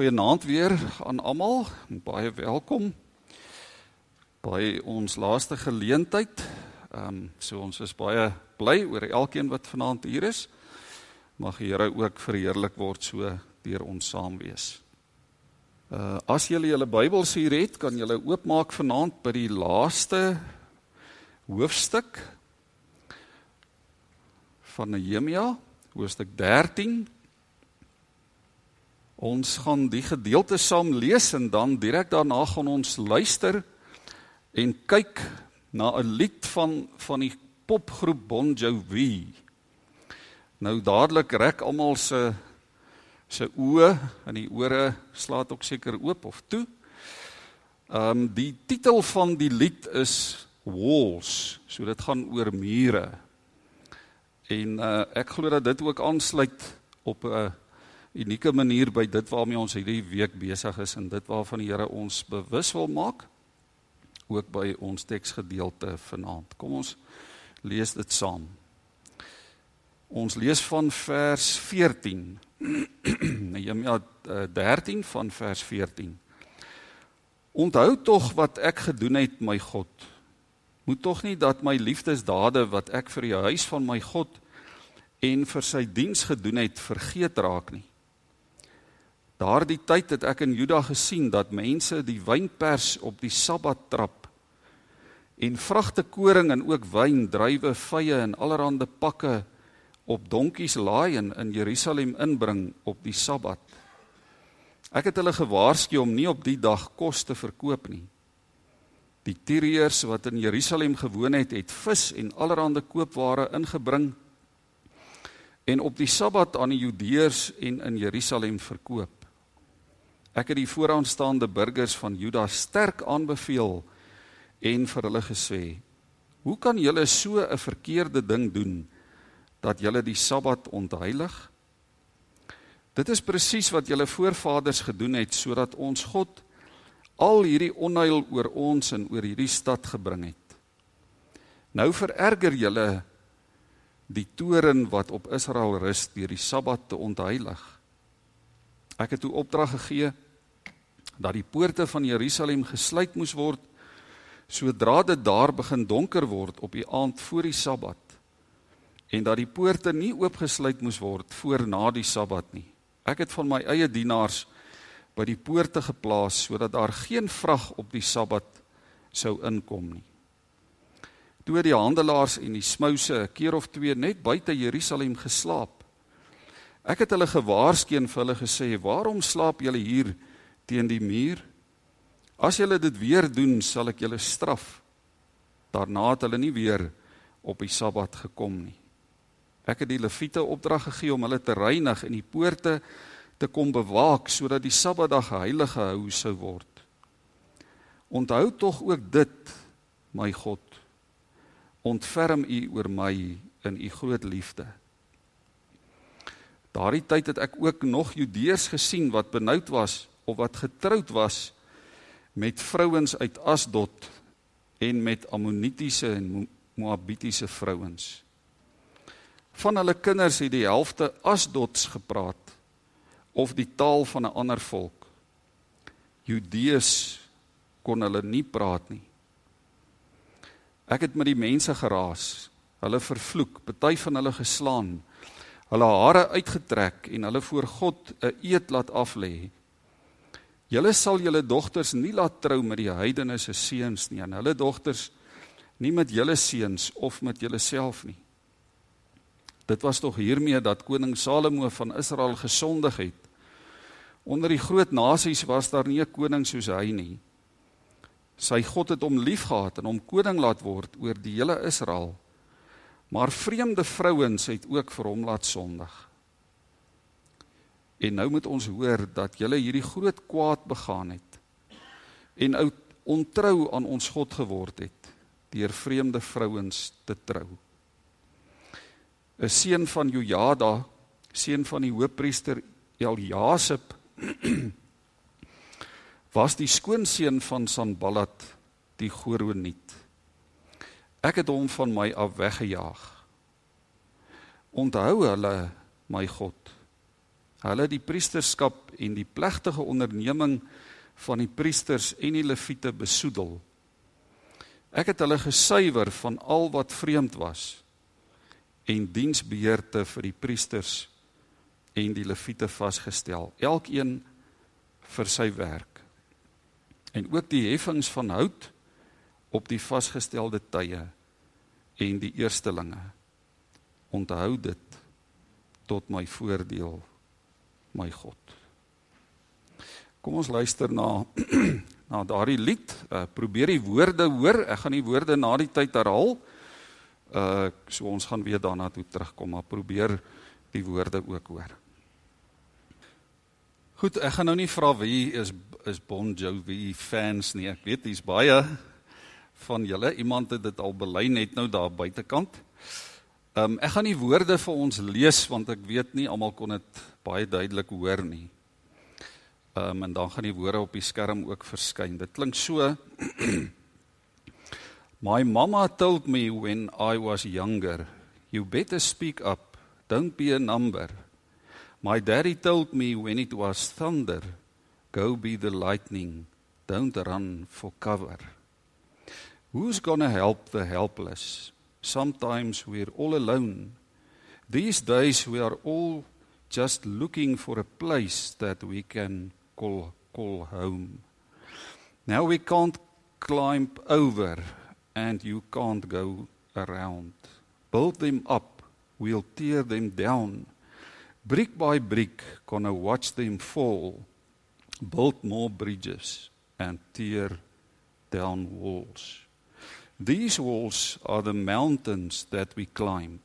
Goeienaand weer aan almal. Baie welkom by ons laaste geleentheid. Ehm um, so ons is baie bly oor elkeen wat vanaand hier is. Mag die Here ook verheerlik word so deur ons saam wees. Uh as julle julle Bybels hier het, kan julle oopmaak vanaand by die laaste hoofstuk van Nehemia, hoofstuk 13 Ons gaan die gedeelte saam lees en dan direk daarna gaan ons luister en kyk na 'n lied van van die popgroep Bon Jovi. Nou dadelik rek almal se se oë en die ore slaat ook seker oop of toe. Ehm um, die titel van die lied is Walls. So dit gaan oor mure. En uh, ek glo dat dit ook aansluit op 'n uh, unieke manier by dit waarmee ons hierdie week besig is en dit waarvan die Here ons bewus wil maak ook by ons teksgedeelte vanaand. Kom ons lees dit saam. Ons lees van vers 14. Nehemia 13 van vers 14. Onthou tog wat ek gedoen het, my God. Moet tog nie dat my liefdesdade wat ek vir die huis van my God en vir sy diens gedoen het vergeet raak nie. Daardie tyd het ek in Juda gesien dat mense die wynpers op die Sabbat trap en vragte koring en ook wyn, druiwe, vye en allerlei pakke op donkies laai en in Jerusalem inbring op die Sabbat. Ek het hulle gewaarsku om nie op die dag kos te verkoop nie. Die Tiriërs wat in Jerusalem gewoon het, het vis en allerlei koopware ingebring en op die Sabbat aan die Judeërs en in Jerusalem verkoop. Ek het die vooraanstaande burgers van Juda sterk aanbeveel en vir hulle gesê: "Hoe kan julle so 'n verkeerde ding doen dat julle die Sabbat ontheilig? Dit is presies wat julle voorvaders gedoen het sodat ons God al hierdie onheil oor ons en oor hierdie stad gebring het. Nou vererger julle die toren wat op Israel rus deur die Sabbat te ontheilig." Ek het toe opdrag gegee dat die poorte van Jerusalem gesluit moes word sodra dit daar begin donker word op die aand voor die Sabbat en dat die poorte nie oopgesluit moes word voor na die Sabbat nie. Ek het van my eie dienaars by die poorte geplaas sodat daar geen vrag op die Sabbat sou inkom nie. Toe die handelaars en die smouse 'n keer of twee net buite Jerusalem geslaap Ek het hulle gewaarsku en vir hulle gesê: "Waarom slaap julle hier teen die muur? As julle dit weer doen, sal ek julle straf." Daarna het hulle nie weer op die Sabbat gekom nie. Ek het die Lewiete opdrag gegee om hulle te reinig en die poorte te kom bewaak sodat die Sabbatdag 'n heilige gehou sou word. Onthou tog ook dit, my God. Ontferm U oor my in U groot liefde. Daardie tyd het ek ook nog Judeërs gesien wat benoud was of wat getroud was met vrouens uit Asdod en met Ammonitiese en Moabitiese vrouens. Van hulle kinders het die helfte Asdods gepraat of die taal van 'n ander volk. Judeërs kon hulle nie praat nie. Ek het met die mense geraas, hulle vervloek, party van hulle geslaan hulle hare uitgetrek en hulle voor God 'n eed laat aflê. Julle sal julle dogters nie laat trou met die heidene se seuns nie en hulle dogters nie met julle seuns of met julle self nie. Dit was tog hiermee dat koning Salomo van Israel gesondig het. Onder die groot nasies was daar nie 'n koning soos hy nie. Sy God het hom liefgehad en hom koning laat word oor die hele Israel. Maar vreemde vrouens het ook vir hom laat sondig. En nou moet ons hoor dat julle hierdie groot kwaad begaan het en ou ontrou aan ons God geword het deur vreemde vrouens te trou. 'n Seun van Jojada, seun van die hoofpriester Eljasip was die skoonseun van Sanballat die Goroniet. Ek het hom van my af weggejaag. Onthou hulle, my God. Hulle die priesterskap en die plegtige onderneming van die priesters en die leviete besoedel. Ek het hulle gesuiwer van al wat vreemd was en diensbeheerte vir die priesters en die leviete vasgestel, elkeen vir sy werk. En ook die heffings van hout op die vasgestelde tye en die eerstelinge. Onthou dit tot my voordeel my God. Kom ons luister na na daardie lied. Uh, probeer die woorde hoor. Ek gaan die woorde na die tyd herhaal. Uh so ons gaan weer daarna toe terugkom, maar probeer die woorde ook hoor. Goed, ek gaan nou nie vra wie is is Bon Jovi fans nie. Ek weet dis baie van julle. Iemand het dit al bely net nou daar buitekant. Ehm um, ek gaan die woorde vir ons lees want ek weet nie almal kon dit baie duidelik hoor nie. Ehm um, en dan gaan die woorde op die skerm ook verskyn. Dit klink so My mama told me when I was younger, you better speak up. Don't be a number. My daddy told me when it was thunder, go be the lightning. Don't run for cover. Who's going to help the helpless? Sometimes we're all alone. These days we are all just looking for a place that we can call, call home. Now we can't climb over and you can't go around. Build them up, we'll tear them down. Brick by brick, gonna watch them fall. Build more bridges and tear down walls. These walls are the mountains that we climb.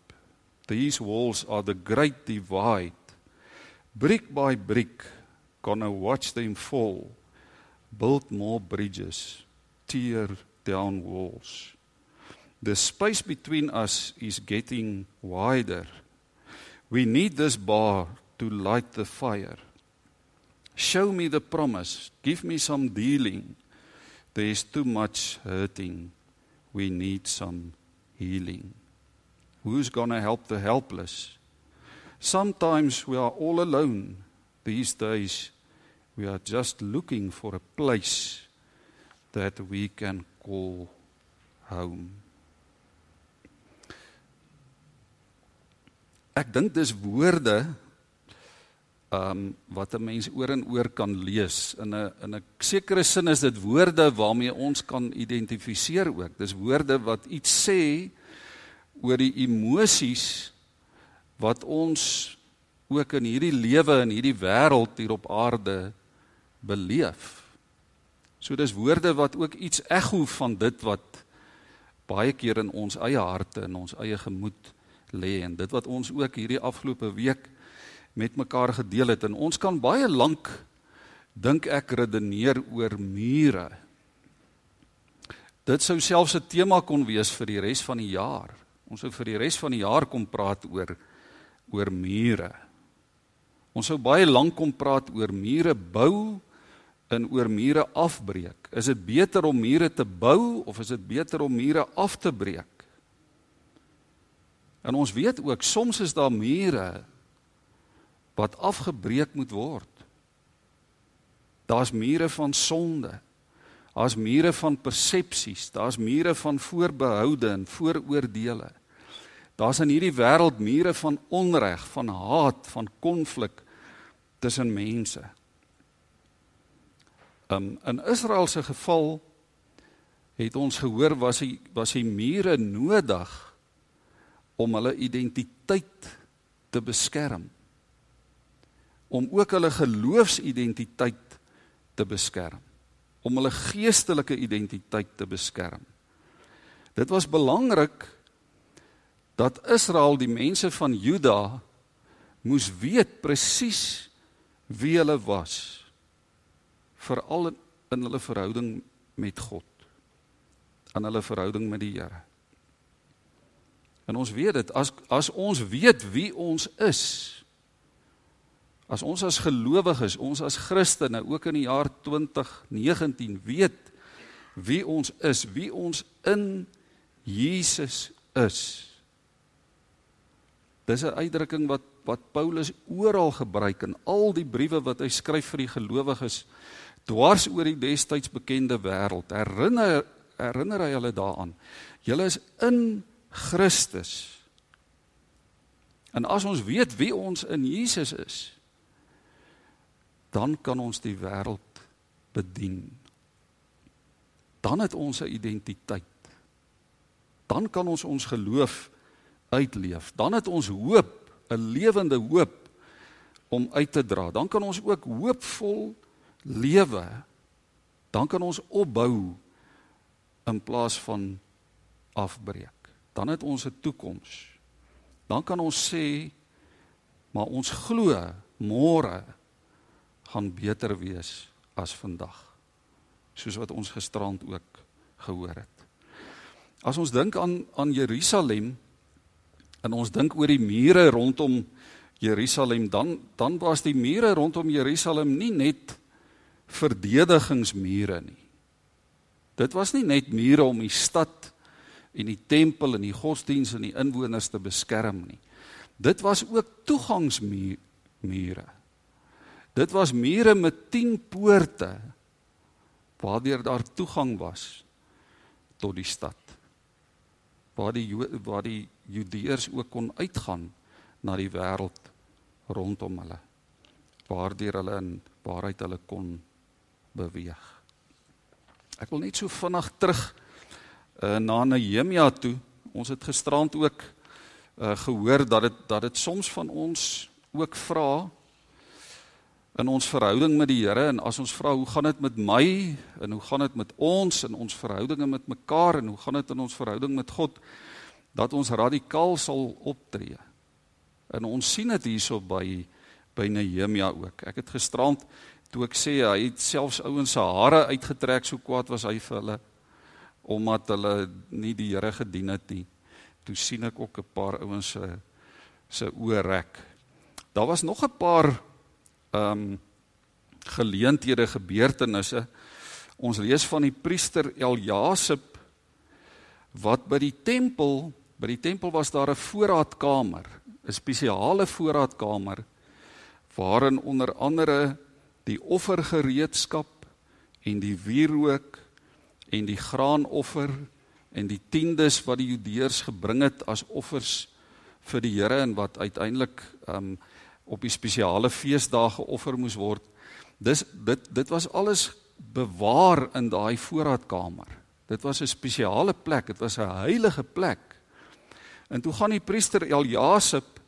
These walls are the great divide. Brick by brick, gonna watch them fall. Build more bridges, tear down walls. The space between us is getting wider. We need this bar to light the fire. Show me the promise, give me some dealing. There is too much hurting. We need some healing. Who's going to help the helpless? Sometimes we are all alone. These days, we are just looking for a place that we can call home. Ek dink dis woorde um wat 'n mens oor en oor kan lees in 'n in 'n sekere sin is dit woorde waarmee ons kan identifiseer ook. Dis woorde wat iets sê oor die emosies wat ons ook in hierdie lewe en hierdie wêreld hier op aarde beleef. So dis woorde wat ook iets ekho van dit wat baie keer in ons eie harte en ons eie gemoed lê en dit wat ons ook hierdie afgelope week met mekaar gedeel het en ons kan baie lank dink ek redeneer oor mure. Dit sou selfs 'n tema kon wees vir die res van die jaar. Ons sou vir die res van die jaar kom praat oor oor mure. Ons sou baie lank kom praat oor mure bou en oor mure afbreek. Is dit beter om mure te bou of is dit beter om mure af te breek? En ons weet ook soms is daar mure wat afgebreek moet word. Daar's mure van sonde. Daar's mure van persepsies, daar's mure van voorbehoude en vooroordeele. Daar's in hierdie wêreld mure van onreg, van haat, van konflik tussen mense. Um in Israel se geval het ons gehoor was hy was hy mure nodig om hulle identiteit te beskerm om ook hulle geloofsidentiteit te beskerm, om hulle geestelike identiteit te beskerm. Dit was belangrik dat Israel die mense van Juda moes weet presies wie hulle was veral in, hulle verhouding met God aan hulle verhouding met die Here. En ons weet dit as as ons weet wie ons is As ons as gelowiges, ons as Christene ook in die jaar 2019 weet wie ons is, wie ons in Jesus is. Dis 'n uitdrukking wat wat Paulus oral gebruik in al die briewe wat hy skryf vir die gelowiges dwars oor die destyds bekende wêreld. Herinner herinner hy hulle daaraan. Julle is in Christus. En as ons weet wie ons in Jesus is, dan kan ons die wêreld bedien. Dan het ons 'n identiteit. Dan kan ons ons geloof uitleef. Dan het ons hoop, 'n lewende hoop om uit te dra. Dan kan ons ook hoopvol lewe. Dan kan ons opbou in plaas van afbreek. Dan het ons 'n toekoms. Dan kan ons sê maar ons glo môre gaan beter wees as vandag. Soos wat ons gisterand ook gehoor het. As ons dink aan aan Jerusalem en ons dink oor die mure rondom Jerusalem, dan dan was die mure rondom Jerusalem nie net verdedigingsmure nie. Dit was nie net mure om die stad en die tempel en die godsdiens en die inwoners te beskerm nie. Dit was ook toegangsmure. Dit was mure met 10 poorte waardeur daar toegang was tot die stad. Waar die waar die Judeërs ook kon uitgaan na die wêreld rondom hulle. Waardeur hulle in waarheid hulle kon beweeg. Ek wil net so vinnig terug uh, na Nehemia toe. Ons het gisterand ook uh, gehoor dat dit dat dit soms van ons ook vra in ons verhouding met die Here en as ons vra hoe gaan dit met my en hoe gaan dit met ons en ons verhoudinge met mekaar en hoe gaan dit in ons verhouding met God dat ons radikaal sal optree. En ons sien dit hierso by by Nehemia ook. Ek het gisterand toe ek sê hy het selfs ouens se hare uitgetrek so kwaad was hy vir hulle omdat hulle nie die Here gedien het nie. Toe sien ek ook 'n paar ouens se se oë rek. Daar was nog 'n paar ehm um, geleenthede gebeurtenisse. Ons lees van die priester Eljasip wat by die tempel, by die tempel was daar 'n voorraadkamer, 'n spesiale voorraadkamer waarin onder andere die offergereedskap en die wierook en die graanoffer en die tiendes wat die Judeërs gebring het as offers vir die Here en wat uiteindelik um op die spesiale feesdae geoffer moes word. Dis dit dit was alles bewaar in daai voorraadkamer. Dit was 'n spesiale plek, dit was 'n heilige plek. En toe gaan die priester Eljasip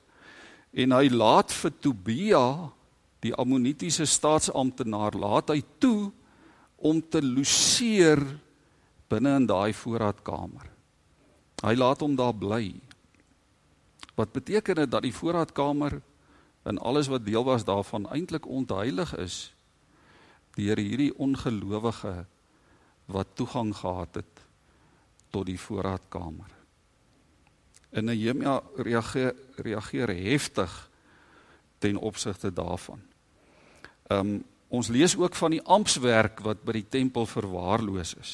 en hy laat vir Tobia die ammonitiese staatsamptenaar laat hy toe om te loseer binne in daai voorraadkamer. Hy laat hom daar bly. Wat beteken dit dat die voorraadkamer en alles wat deel was daarvan eintlik ontheilig is deur hierdie ongelowige wat toegang gehad het tot die voorraadkamer. En Nehemia reageer reageer heftig ten opsigte daarvan. Ehm um, ons lees ook van die ampswerk wat by die tempel verwaarloos is.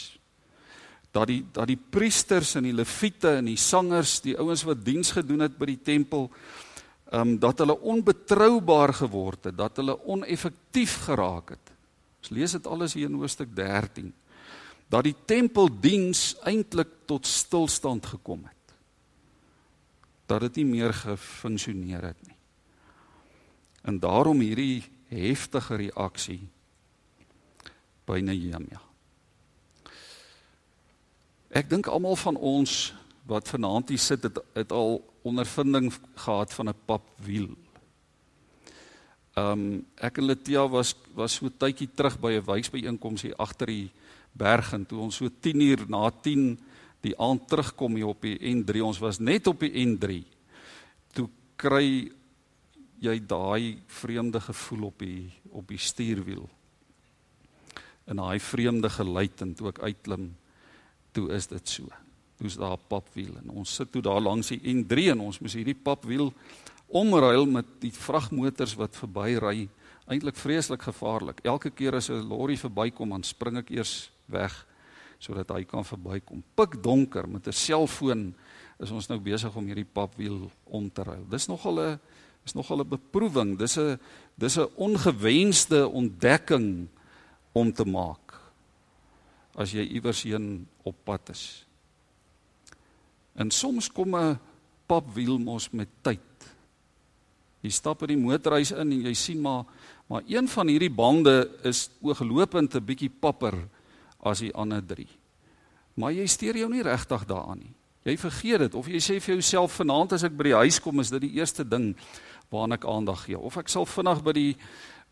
Dat die dat die priesters en die leviete en die sangers, die ouens wat diens gedoen het by die tempel, ehm um, dat hulle onbetroubaar geword het, dat hulle oneffektief geraak het. Ons lees dit alles hier in Hoofstuk 13. Dat die tempeldiens eintlik tot stilstand gekom het. Dat dit nie meer gefunksioneer het nie. En daarom hierdie heftige reaksie by Nehemia. Ek dink almal van ons wat vanaand hier sit het, het al ondervinding gehad van 'n papwiel. Ehm um, ek en Letia was was so tydjie terug by 'n wyksbyeenkoms hier agter die berg en toe ons so 10 uur na 10 die aand terugkom hier op die N3 ons was net op die N3 toe kry jy daai vreemde gevoel op die op die stuurwiel. En daai vreemde geluid en toe ek uitklim, toe is dit so. Toe's daar 'n papwiel en ons sit toe daar langs die N3 en ons moes hierdie papwiel omruil met die vragmotors wat verbyry. Eintlik vreeslik gevaarlik. Elke keer as 'n lorry verbykom, dan spring ek eers weg sodat hy kan verbykom. Pik donker met 'n selfoon is ons nou besig om hierdie papwiel om te ruil. Dis nogal 'n Dis nogal 'n beproewing. Dis 'n dis 'n ongewenste ontdekking om te maak as jy iewers heen op pad is. En soms kom 'n papwiel mos met tyd. Jy stap in die motorhuis in en jy sien maar maar een van hierdie bande is ooglopend 'n bietjie papper as die ander drie. Maar jy steur jou nie regtig daaraan nie. Jy vergeet dit of jy sê vir jouself vanaand as ek by die huis kom is dit die eerste ding waaraan ek aandag gee of ek sal vinnig by die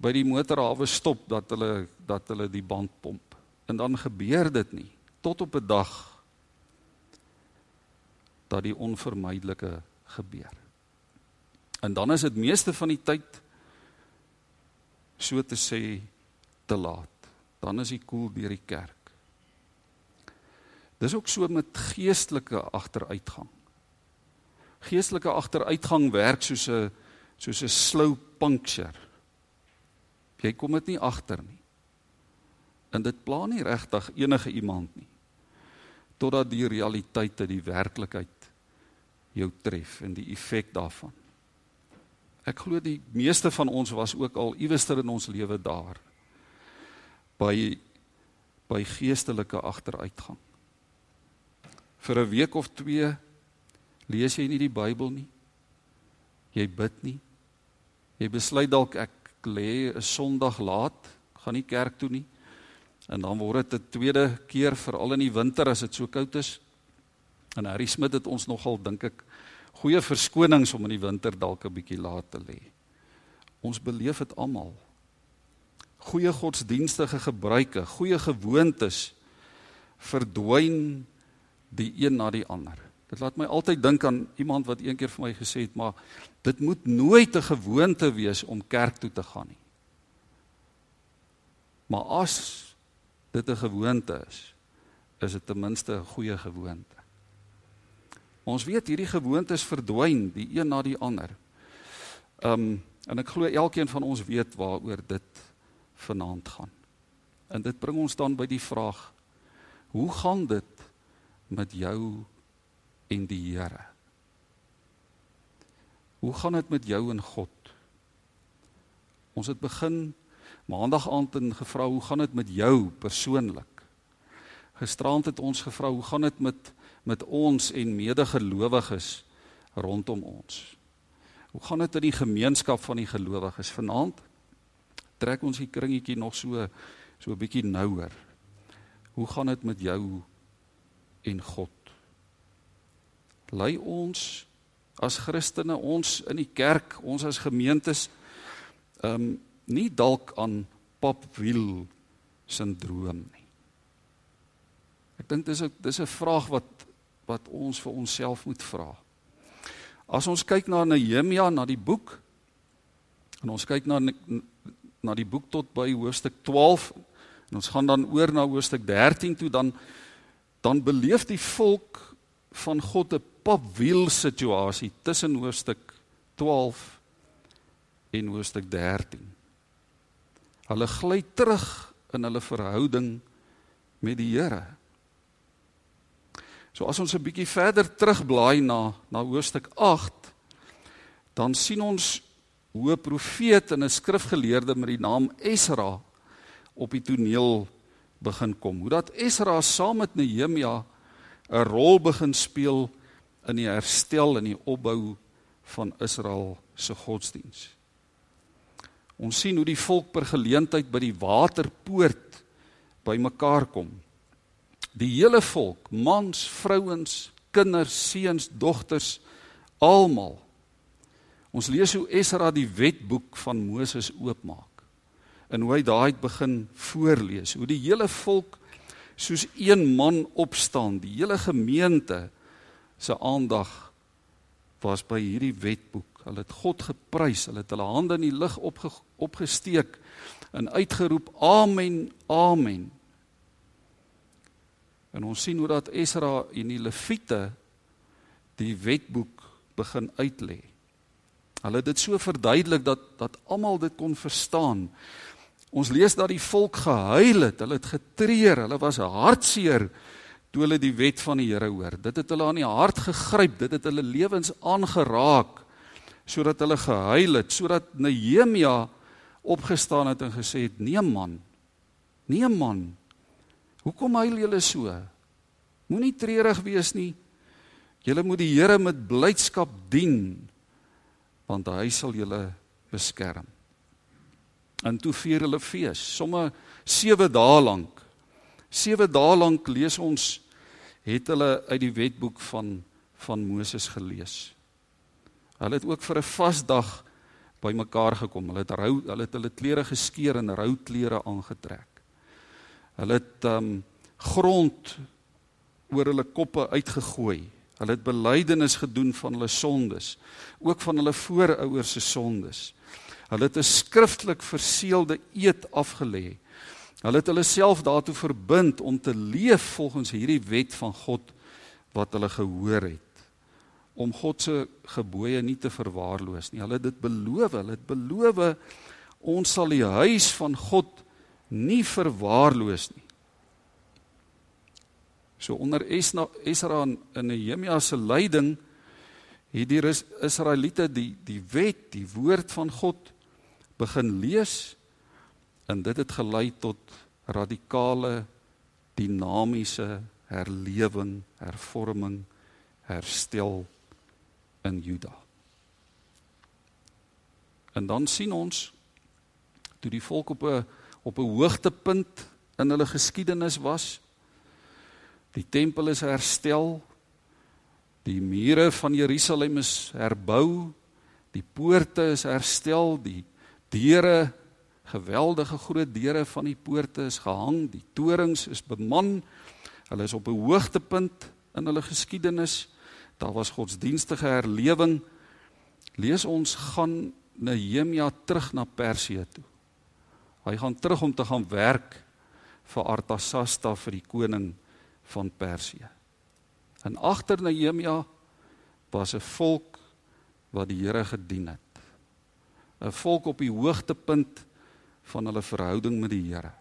by die motorhawe stop dat hulle dat hulle die band pomp. En dan gebeur dit nie tot op 'n dag dat die onvermydelike gebeur. En dan is dit meeste van die tyd so te sê te laat. Dan is die koel deur die kerk. Dis ook so met geestelike agteruitgang. Geestelike agteruitgang werk soos 'n soos 'n slow puncture. Jy kom dit nie agter nie. En dit pla nie regtig enige iemand nie. Totdat die realiteite, die werklikheid jou tref en die effek daarvan. Ek glo die meeste van ons was ook al iewester in ons lewe daar by by geestelike agteruitgang. Vir 'n week of 2 lees jy nie die Bybel nie. Jy bid nie. Jy besluit dalk ek lê 'n Sondag laat, gaan nie kerk toe nie. En dan word dit 'n tweede keer veral in die winter as dit so koud is. En Harry Smit het ons nogal dink ek goeie verskonings om in die winter dalk 'n bietjie laat te lê. Ons beleef dit almal. Goeie godsdienstige gebruike, goeie gewoontes verdwyn die een na die ander. Dit laat my altyd dink aan iemand wat eendag vir my gesê het, maar dit moet nooit 'n gewoonte wees om kerk toe te gaan nie. Maar as dit 'n gewoonte is, is dit ten minste 'n goeie gewoonte. Ons weet hierdie gewoontes verdwyn die een na die ander. Um en ek glo elkeen van ons weet waaroor dit vanaand gaan. En dit bring ons dan by die vraag: Hoe gaan dit met jou en die Here? Hoe gaan dit met jou en God? Ons het begin maandag aand en gevra hoe gaan dit met jou persoonlik? Gisterand het ons gevra hoe gaan dit met met ons en medegelowiges rondom ons. Hoe gaan dit in die gemeenskap van die gelowiges vanaand? Trek ons die kringetjie nog so so 'n bietjie nouer. Hoe gaan dit met jou en God? Lei ons as Christene ons in die kerk, ons as gemeentes ehm um, nie dalk aan papwiel sindroom nie. Ek dink dis 'n dis 'n vraag wat wat ons vir onsself moet vra. As ons kyk na Nehemia, na die boek en ons kyk na na die boek tot by hoofstuk 12 en ons gaan dan oor na hoofstuk 13 toe dan dan beleef die volk van God 'n papwiel situasie tussen hoofstuk 12 en hoofstuk 13. Hulle gly terug in hulle verhouding met die Here. So as ons 'n bietjie verder terugblaai na na hoofstuk 8, dan sien ons hoe 'n profeet en 'n skrifgeleerde met die naam Esra op die toneel begin kom. Hoe dat Esra saam met Nehemia 'n rol begin speel in die herstel en die opbou van Israel se godsdiens. Ons sien hoe die volk per geleentheid by die waterpoort bymekaar kom die hele volk, mans, vrouens, kinders, seuns, dogters, almal. Ons lees hoe Esra die wetboek van Moses oopmaak. En hoe hy daai begin voorlees, hoe die hele volk soos een man opstaan, die hele gemeente se aandag was by hierdie wetboek. Hulle het God geprys, hulle het hulle hande in die lug opge, opgesteek en uitgeroep: Amen, amen. En ons sien hoe dat Esra en die Lewiete die wetboek begin uitlê. Hulle het dit so verduidelik dat dat almal dit kon verstaan. Ons lees dat die volk gehuil het, hulle het getreur, hulle was hartseer toe hulle die wet van die Here hoor. Dit het hulle aan die hart gegryp, dit het hulle lewens aangeraak sodat hulle gehuil het, sodat Nehemia opgestaan het en gesê het: "Nee man. Nee man. Hoekom huil julle so? Moenie treurig wees nie. Julle moet die Here met blydskap dien, want hy sal julle beskerm." En toe vier hulle fees, somme 7 dae lank. 7 dae lank lees ons het hulle uit die wetboek van van Moses gelees. Hulle het ook vir 'n vasdag bymekaar gekom. Hulle het rou hulle het hulle klere geskeur en rou klere aangetrek. Hulle het um grond oor hulle koppe uitgegooi. Hulle het belydenis gedoen van hulle sondes, ook van hulle voorouers se sondes. Hulle het 'n skriftelik verseelde eed afgelê. Hulle het hulle self daartoe verbind om te leef volgens hierdie wet van God wat hulle gehoor het om God se gebooie nie te verwaarloos nie. Hulle het dit beloof, hulle het beloof ons sal die huis van God nie verwaarloos nie. So onder Esna Esra en Nehemia se leiding het die Israeliete die die wet, die woord van God begin lees en dit het gelei tot radikale dinamiese herlewing, hervorming, herstel in Juda. En dan sien ons toe die volk op 'n op 'n hoogtepunt in hulle geskiedenis was. Die tempel is herstel. Die mure van Jerusalem is herbou. Die poorte is herstel. Die deure, geweldige groot deure van die poorte is gehang. Die torings is beman. Hulle is op 'n hoogtepunt in hulle geskiedenis. Daar was godsdienstige herlewing. Lees ons gaan Nehemia terug na Persië toe. Hy gaan terug om te gaan werk vir Artasasta vir die koning van Persië. En agter Nehemia was 'n volk wat die Here gedien het. 'n Volk op die hoogtepunt van hulle verhouding met die Here.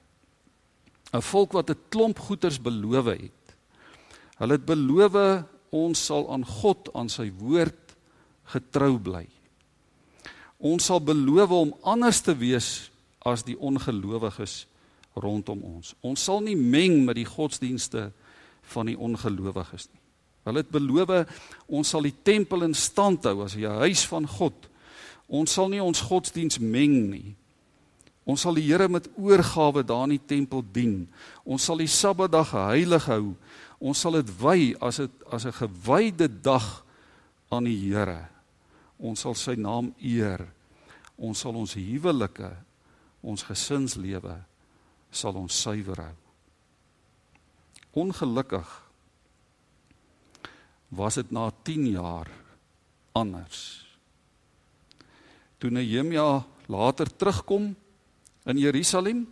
'n Volk wat 'n klomp goeders beloof het. Hulle het beloof ons sal aan God aan sy woord getrou bly. Ons sal beloof om anders te wees as die ongelowiges rondom ons. Ons sal nie meng met die godsdienste van die ongelowiges nie. Hulle het beloof ons sal die tempel in stand hou as 'n huis van God. Ons sal nie ons godsdiens meng nie. Ons sal die Here met oorgawe daar in die tempel dien. Ons sal die Sabbatdag heilig hou Ons sal dit wy as dit as 'n gewyde dag aan die Here. Ons sal sy naam eer. Ons sal ons huwelike, ons gesinslewe sal ons suiwer hou. Ongelukkig was dit na 10 jaar anders. Toe Nehemia later terugkom in Jerusalem,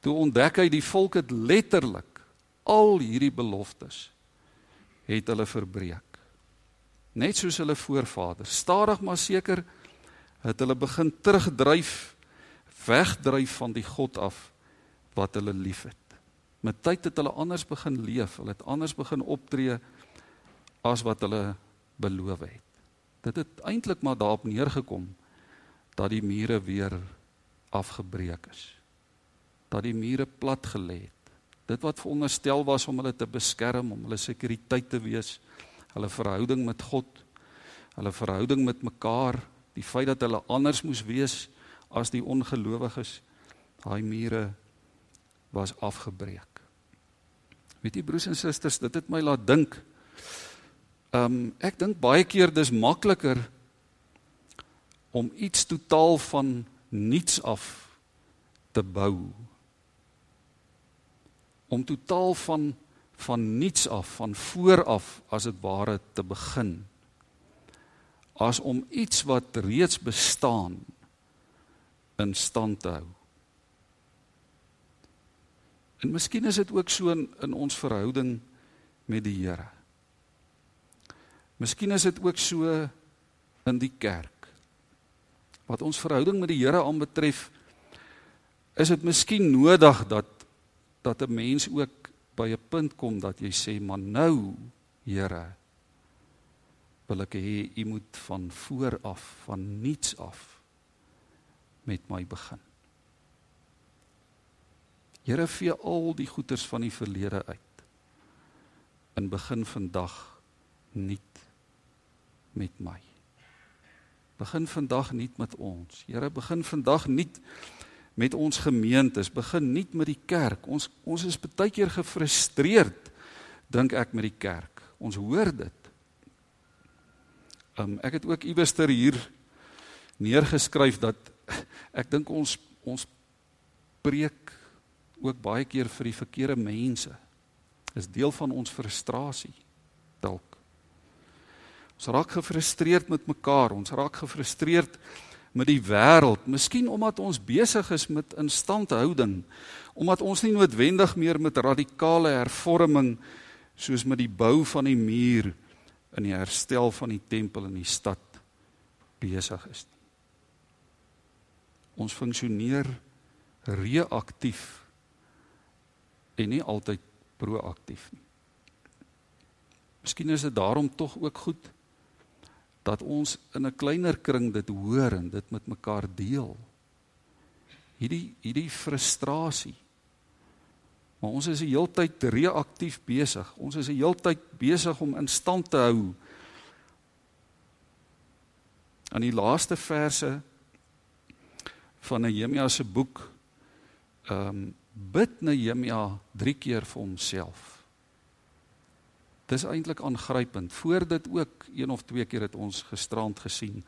toe ontdek hy die volk het letterlik al hierdie beloftes het hulle verbreek. Net soos hulle voorvaders, stadig maar seker het hulle begin terugdryf, wegdryf van die God af wat hulle liefhet. Met tyd het hulle anders begin leef, hulle het anders begin optree as wat hulle beloof het. Dit het eintlik maar daarop neergekom dat die mure weer afgebreek is. Dat die mure plat gelê het dit wat veronderstel was om hulle te beskerm, om hulle sekuriteit te wees, hulle verhouding met God, hulle verhouding met mekaar, die feit dat hulle anders moes wees as die ongelowiges, daai mure was afgebreek. Weet jy broers en susters, dit het my laat dink. Ehm um, ek dink baie keer dis makliker om iets totaal van niets af te bou om totaal van van niets af, van voor af as dit ware te begin. As om iets wat reeds bestaan in stand te hou. En miskien is dit ook so in, in ons verhouding met die Here. Miskien is dit ook so in die kerk. Wat ons verhouding met die Here aanbetref, is dit miskien nodig dat dat 'n mens ook by 'n punt kom dat jy sê maar nou Here wil ek hê u moet van voor af, van niets af met my begin. Here vee al die goeders van die verlede uit. In begin vandag nuut met my. Begin vandag nuut met ons. Here begin vandag nuut met ons gemeentes, begin nuut met die kerk. Ons ons is baie keer gefrustreerd dink ek met die kerk. Ons hoor dit. Um, ek het ook iewerster hier neergeskryf dat ek dink ons ons preek ook baie keer vir die verkeerde mense. Is deel van ons frustrasie dalk. Ons raak gefrustreerd met mekaar, ons raak gefrustreerd met die wêreld, miskien omdat ons besig is met instandhouding, omdat ons nie noodwendig meer met radikale hervorming soos met die bou van die muur in die herstel van die tempel in die stad besig is nie. Ons funksioneer reaktief en nie altyd proaktief nie. Miskien is dit daarom tog ook goed dat ons in 'n kleiner kring dit hoor en dit met mekaar deel. Hierdie hierdie frustrasie. Maar ons is die heeltyd reaktief besig. Ons is die heeltyd besig om in stand te hou. Aan die laaste verse van Nehemia se boek ehm um, bid Nehemia 3 keer vir homself. Dis eintlik aangrypend. Voor dit ook een of twee keer het ons gisterand gesien.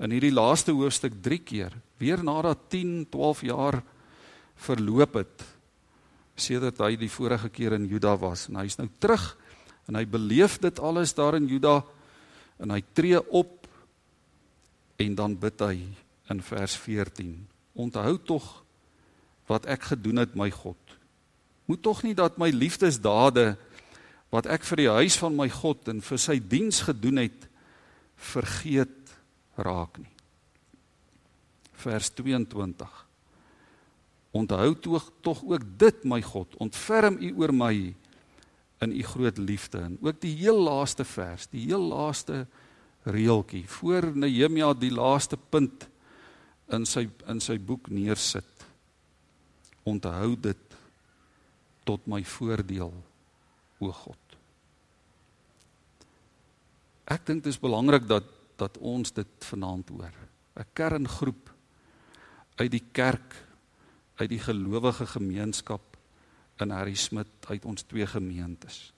In hierdie laaste hoofstuk 3 keer, weer nadat 10, 12 jaar verloop het sedert hy die vorige keer in Juda was en hy's nou terug en hy beleef dit alles daar in Juda en hy tree op en dan bid hy in vers 14. Onthou tog wat ek gedoen het my God. Moet tog nie dat my liefdesdade wat ek vir die huis van my God en vir sy diens gedoen het vergeet raak nie. Vers 22. Onthou tog tog ook dit my God, ontferm U oor my in U groot liefde en ook die heel laaste vers, die heel laaste reeltjie voor Nehemia die laaste punt in sy in sy boek neersit. Onthou dit tot my voordeel o God. Ek dink dit is belangrik dat dat ons dit vanaand hoor. 'n Kerngroep uit die kerk, uit die gelowige gemeenskap in Harry Smit uit ons twee gemeentes.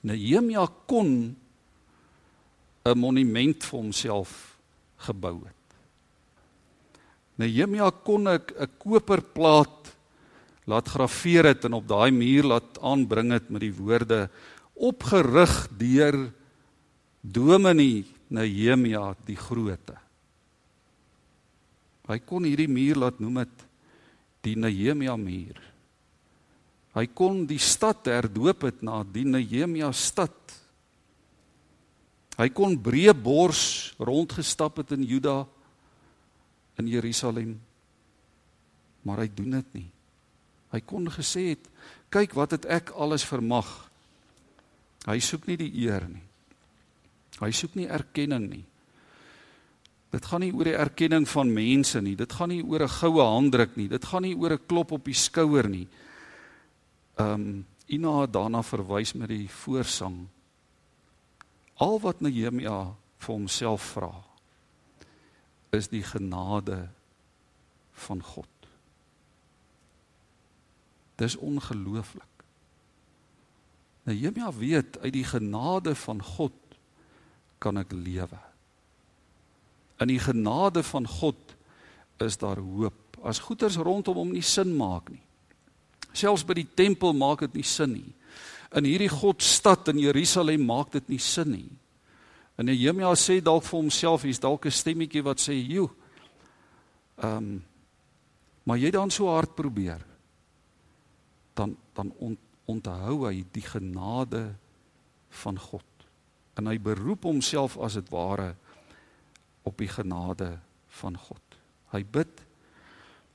Nehemia kon 'n monument vir homself gebou het. Nehemia kon 'n 'n koperplaat laat graweer het en op daai muur laat aanbring het met die woorde opgerig deur Dominee Nehemia die Grote. Hy kon hierdie muur laat noem het die Nehemia muur. Hy kon die stad herdoop het na die Nehemia stad. Hy kon breë bors rondgestap het in Juda in Jerusalem. Maar hy doen dit nie. Hy kon gesê het, kyk wat het ek alles vermag. Hy soek nie die eer nie. Hy soek nie erkenning nie. Dit gaan nie oor die erkenning van mense nie. Dit gaan nie oor 'n goue handdruk nie. Dit gaan nie oor 'n klop op die skouer nie. Ehm um, Ina het daarna verwys met die voorsang. Al wat Nehemia vir homself vra is die genade van God. Dis ongelooflik. Nehemia weet uit die genade van God kan ek lewe. In die genade van God is daar hoop. As goeders rondom hom nie sin maak nie. Selfs by die tempel maak dit nie sin nie. In hierdie Godstad in Jerusalem maak dit nie sin nie. En Nehemia sê dalk vir homself, hier's dalk 'n stemmetjie wat sê, "Jo, ehm um, maar jy dan so hard probeer." dan dan ont, onthou hy die genade van God. En hy beroep homself as dit ware op die genade van God. Hy bid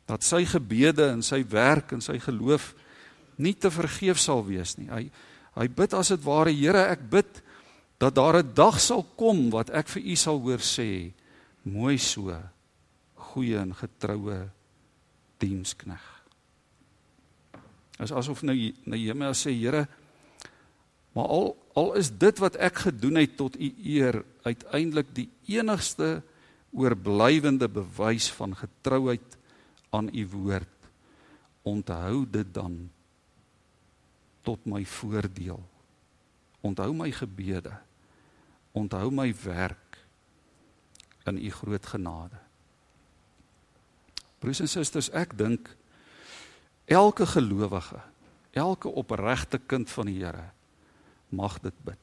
dat sy gebede en sy werk en sy geloof nie te vergeef sal wees nie. Hy hy bid as dit ware Here, ek bid dat daar 'n dag sal kom wat ek vir u sal hoor sê mooi so goeie en getroue dienskneg. Is asof nou Nehemia sê Here maar al al is dit wat ek gedoen het tot u eer uiteindelik die enigste oorblywende bewys van getrouheid aan u woord. Onthou dit dan tot my voordeel. Onthou my gebede onthou my werk in u groot genade. Broers en susters, ek dink elke gelowige, elke opregte kind van die Here mag dit bid.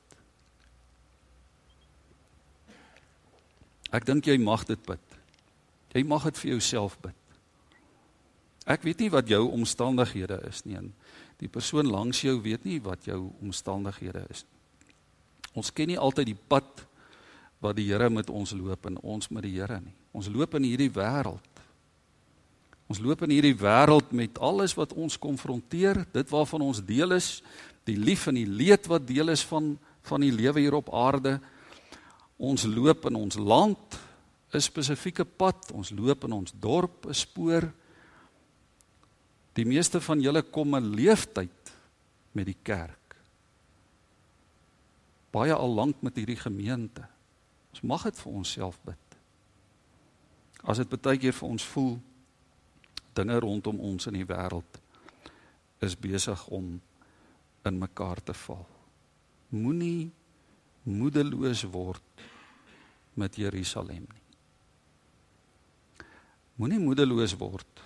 Ek dink jy mag dit bid. Jy mag dit vir jouself bid. Ek weet nie wat jou omstandighede is nie en die persoon langs jou weet nie wat jou omstandighede is nie. Ons ken nie altyd die pad wat die Here met ons loop en ons met die Here nie. Ons loop in hierdie wêreld. Ons loop in hierdie wêreld met alles wat ons konfronteer, dit waarvan ons deel is, die lief en die leed wat deel is van van die lewe hier op aarde. Ons loop in ons land 'n spesifieke pad, ons loop in ons dorp 'n spoor. Die meeste van julle kom 'n leeftyd met die kerk baie al lank met hierdie gemeente. Ons mag dit vir onsself bid. As dit baie keer vir ons voel dinge rondom ons in die wêreld is besig om in mekaar te val. Moenie moedeloos word met Jerusalem nie. Moenie moedeloos word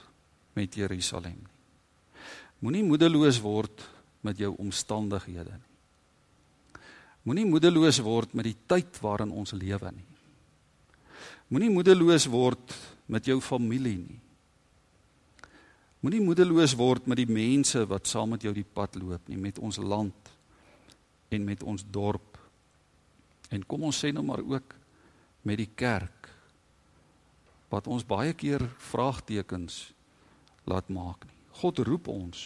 met Jerusalem nie. Moenie moedeloos word met jou omstandighede nie. Moenie moedeloos word met die tyd waarin ons lewe nie. Moenie moedeloos word met jou familie nie. Moenie moedeloos word met die mense wat saam met jou die pad loop nie, met ons land en met ons dorp. En kom ons sê nou maar ook met die kerk wat ons baie keer vraagtekens laat maak nie. God roep ons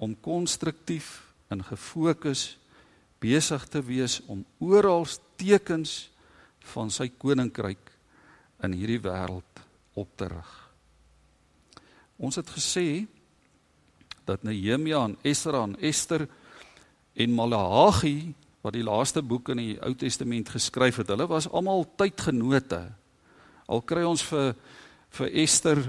om konstruktief en gefokus besig te wees om oral tekens van sy koninkryk in hierdie wêreld op te rig. Ons het gesê dat Nehemia en Esra en Ester en Maleagi wat die laaste boek in die Ou Testament geskryf het, hulle was almal tydgenote. Al kry ons vir vir Ester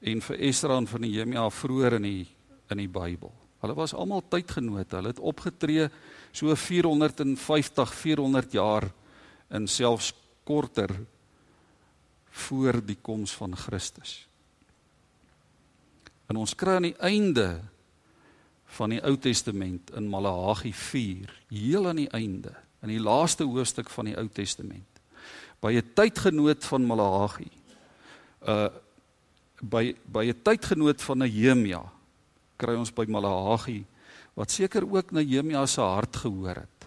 en vir Esra en vir Nehemia vroeër in die in die Bybel. Hulle was almal tydgenote. Hulle het opgetree so 450 400 jaar in selfs korter voor die koms van Christus. En ons kry aan die einde van die Ou Testament in Maleagi 4, heel aan die einde, in die laaste hoofstuk van die Ou Testament, by 'n tydgenoot van Maleagi, uh by by 'n tydgenoot van Nehemia kry ons by Maleagi wat seker ook Nehemia se hart gehoor het.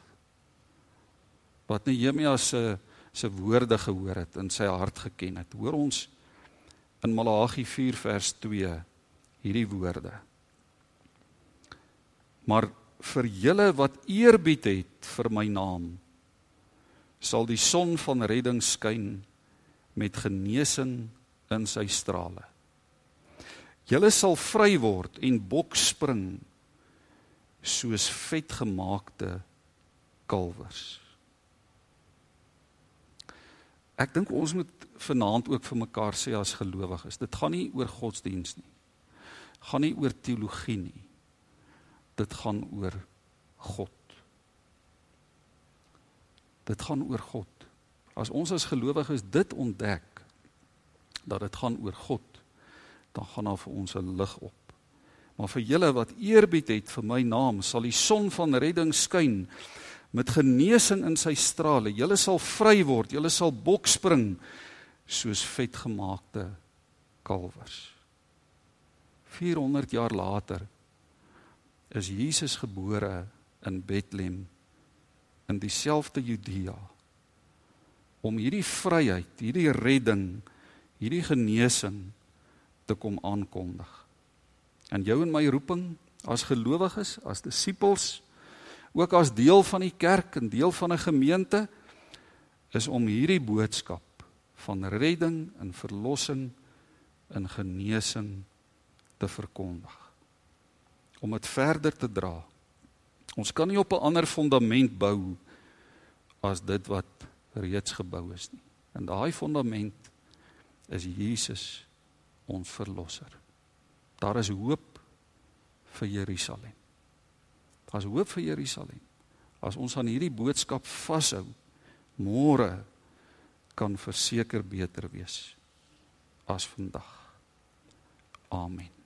Wat Nehemia se se woorde gehoor het en sy hart geken het. Hoor ons in Maleagi 4 vers 2 hierdie woorde. Maar vir julle wat eerbied het vir my naam sal die son van redding skyn met genesing in sy strale. Julle sal vry word en bok spring soos vetgemaakte kalwers. Ek dink ons moet vanaand ook vir mekaar sê as gelowiges, dit gaan nie oor godsdiens nie. Gaan nie oor teologie nie. Dit gaan oor God. Dit gaan oor God. As ons as gelowiges dit ontdek dat dit gaan oor God, dan gaan daar vir ons 'n lig op. Maar vir julle wat eerbied het vir my naam, sal die son van redding skyn met genesing in sy strale. Julle sal vry word, julle sal bok spring soos vetgemaakte kalwers. 400 jaar later is Jesus gebore in Bethlehem in dieselfde Judea om hierdie vryheid, hierdie redding, hierdie genesing te kom aankondig. En jou en my roeping as gelowiges, as disippels, ook as deel van die kerk en deel van 'n gemeente is om hierdie boodskap van redding en verlossing en genesing te verkondig. Om dit verder te dra. Ons kan nie op 'n ander fondament bou as dit wat reeds gebou is nie. En daai fondament is Jesus ons verlosser. Daar is hoop vir Jerusalem. Daar's hoop vir Jerusalem. As ons aan hierdie boodskap vashou, môre kan verseker beter wees as vandag. Amen.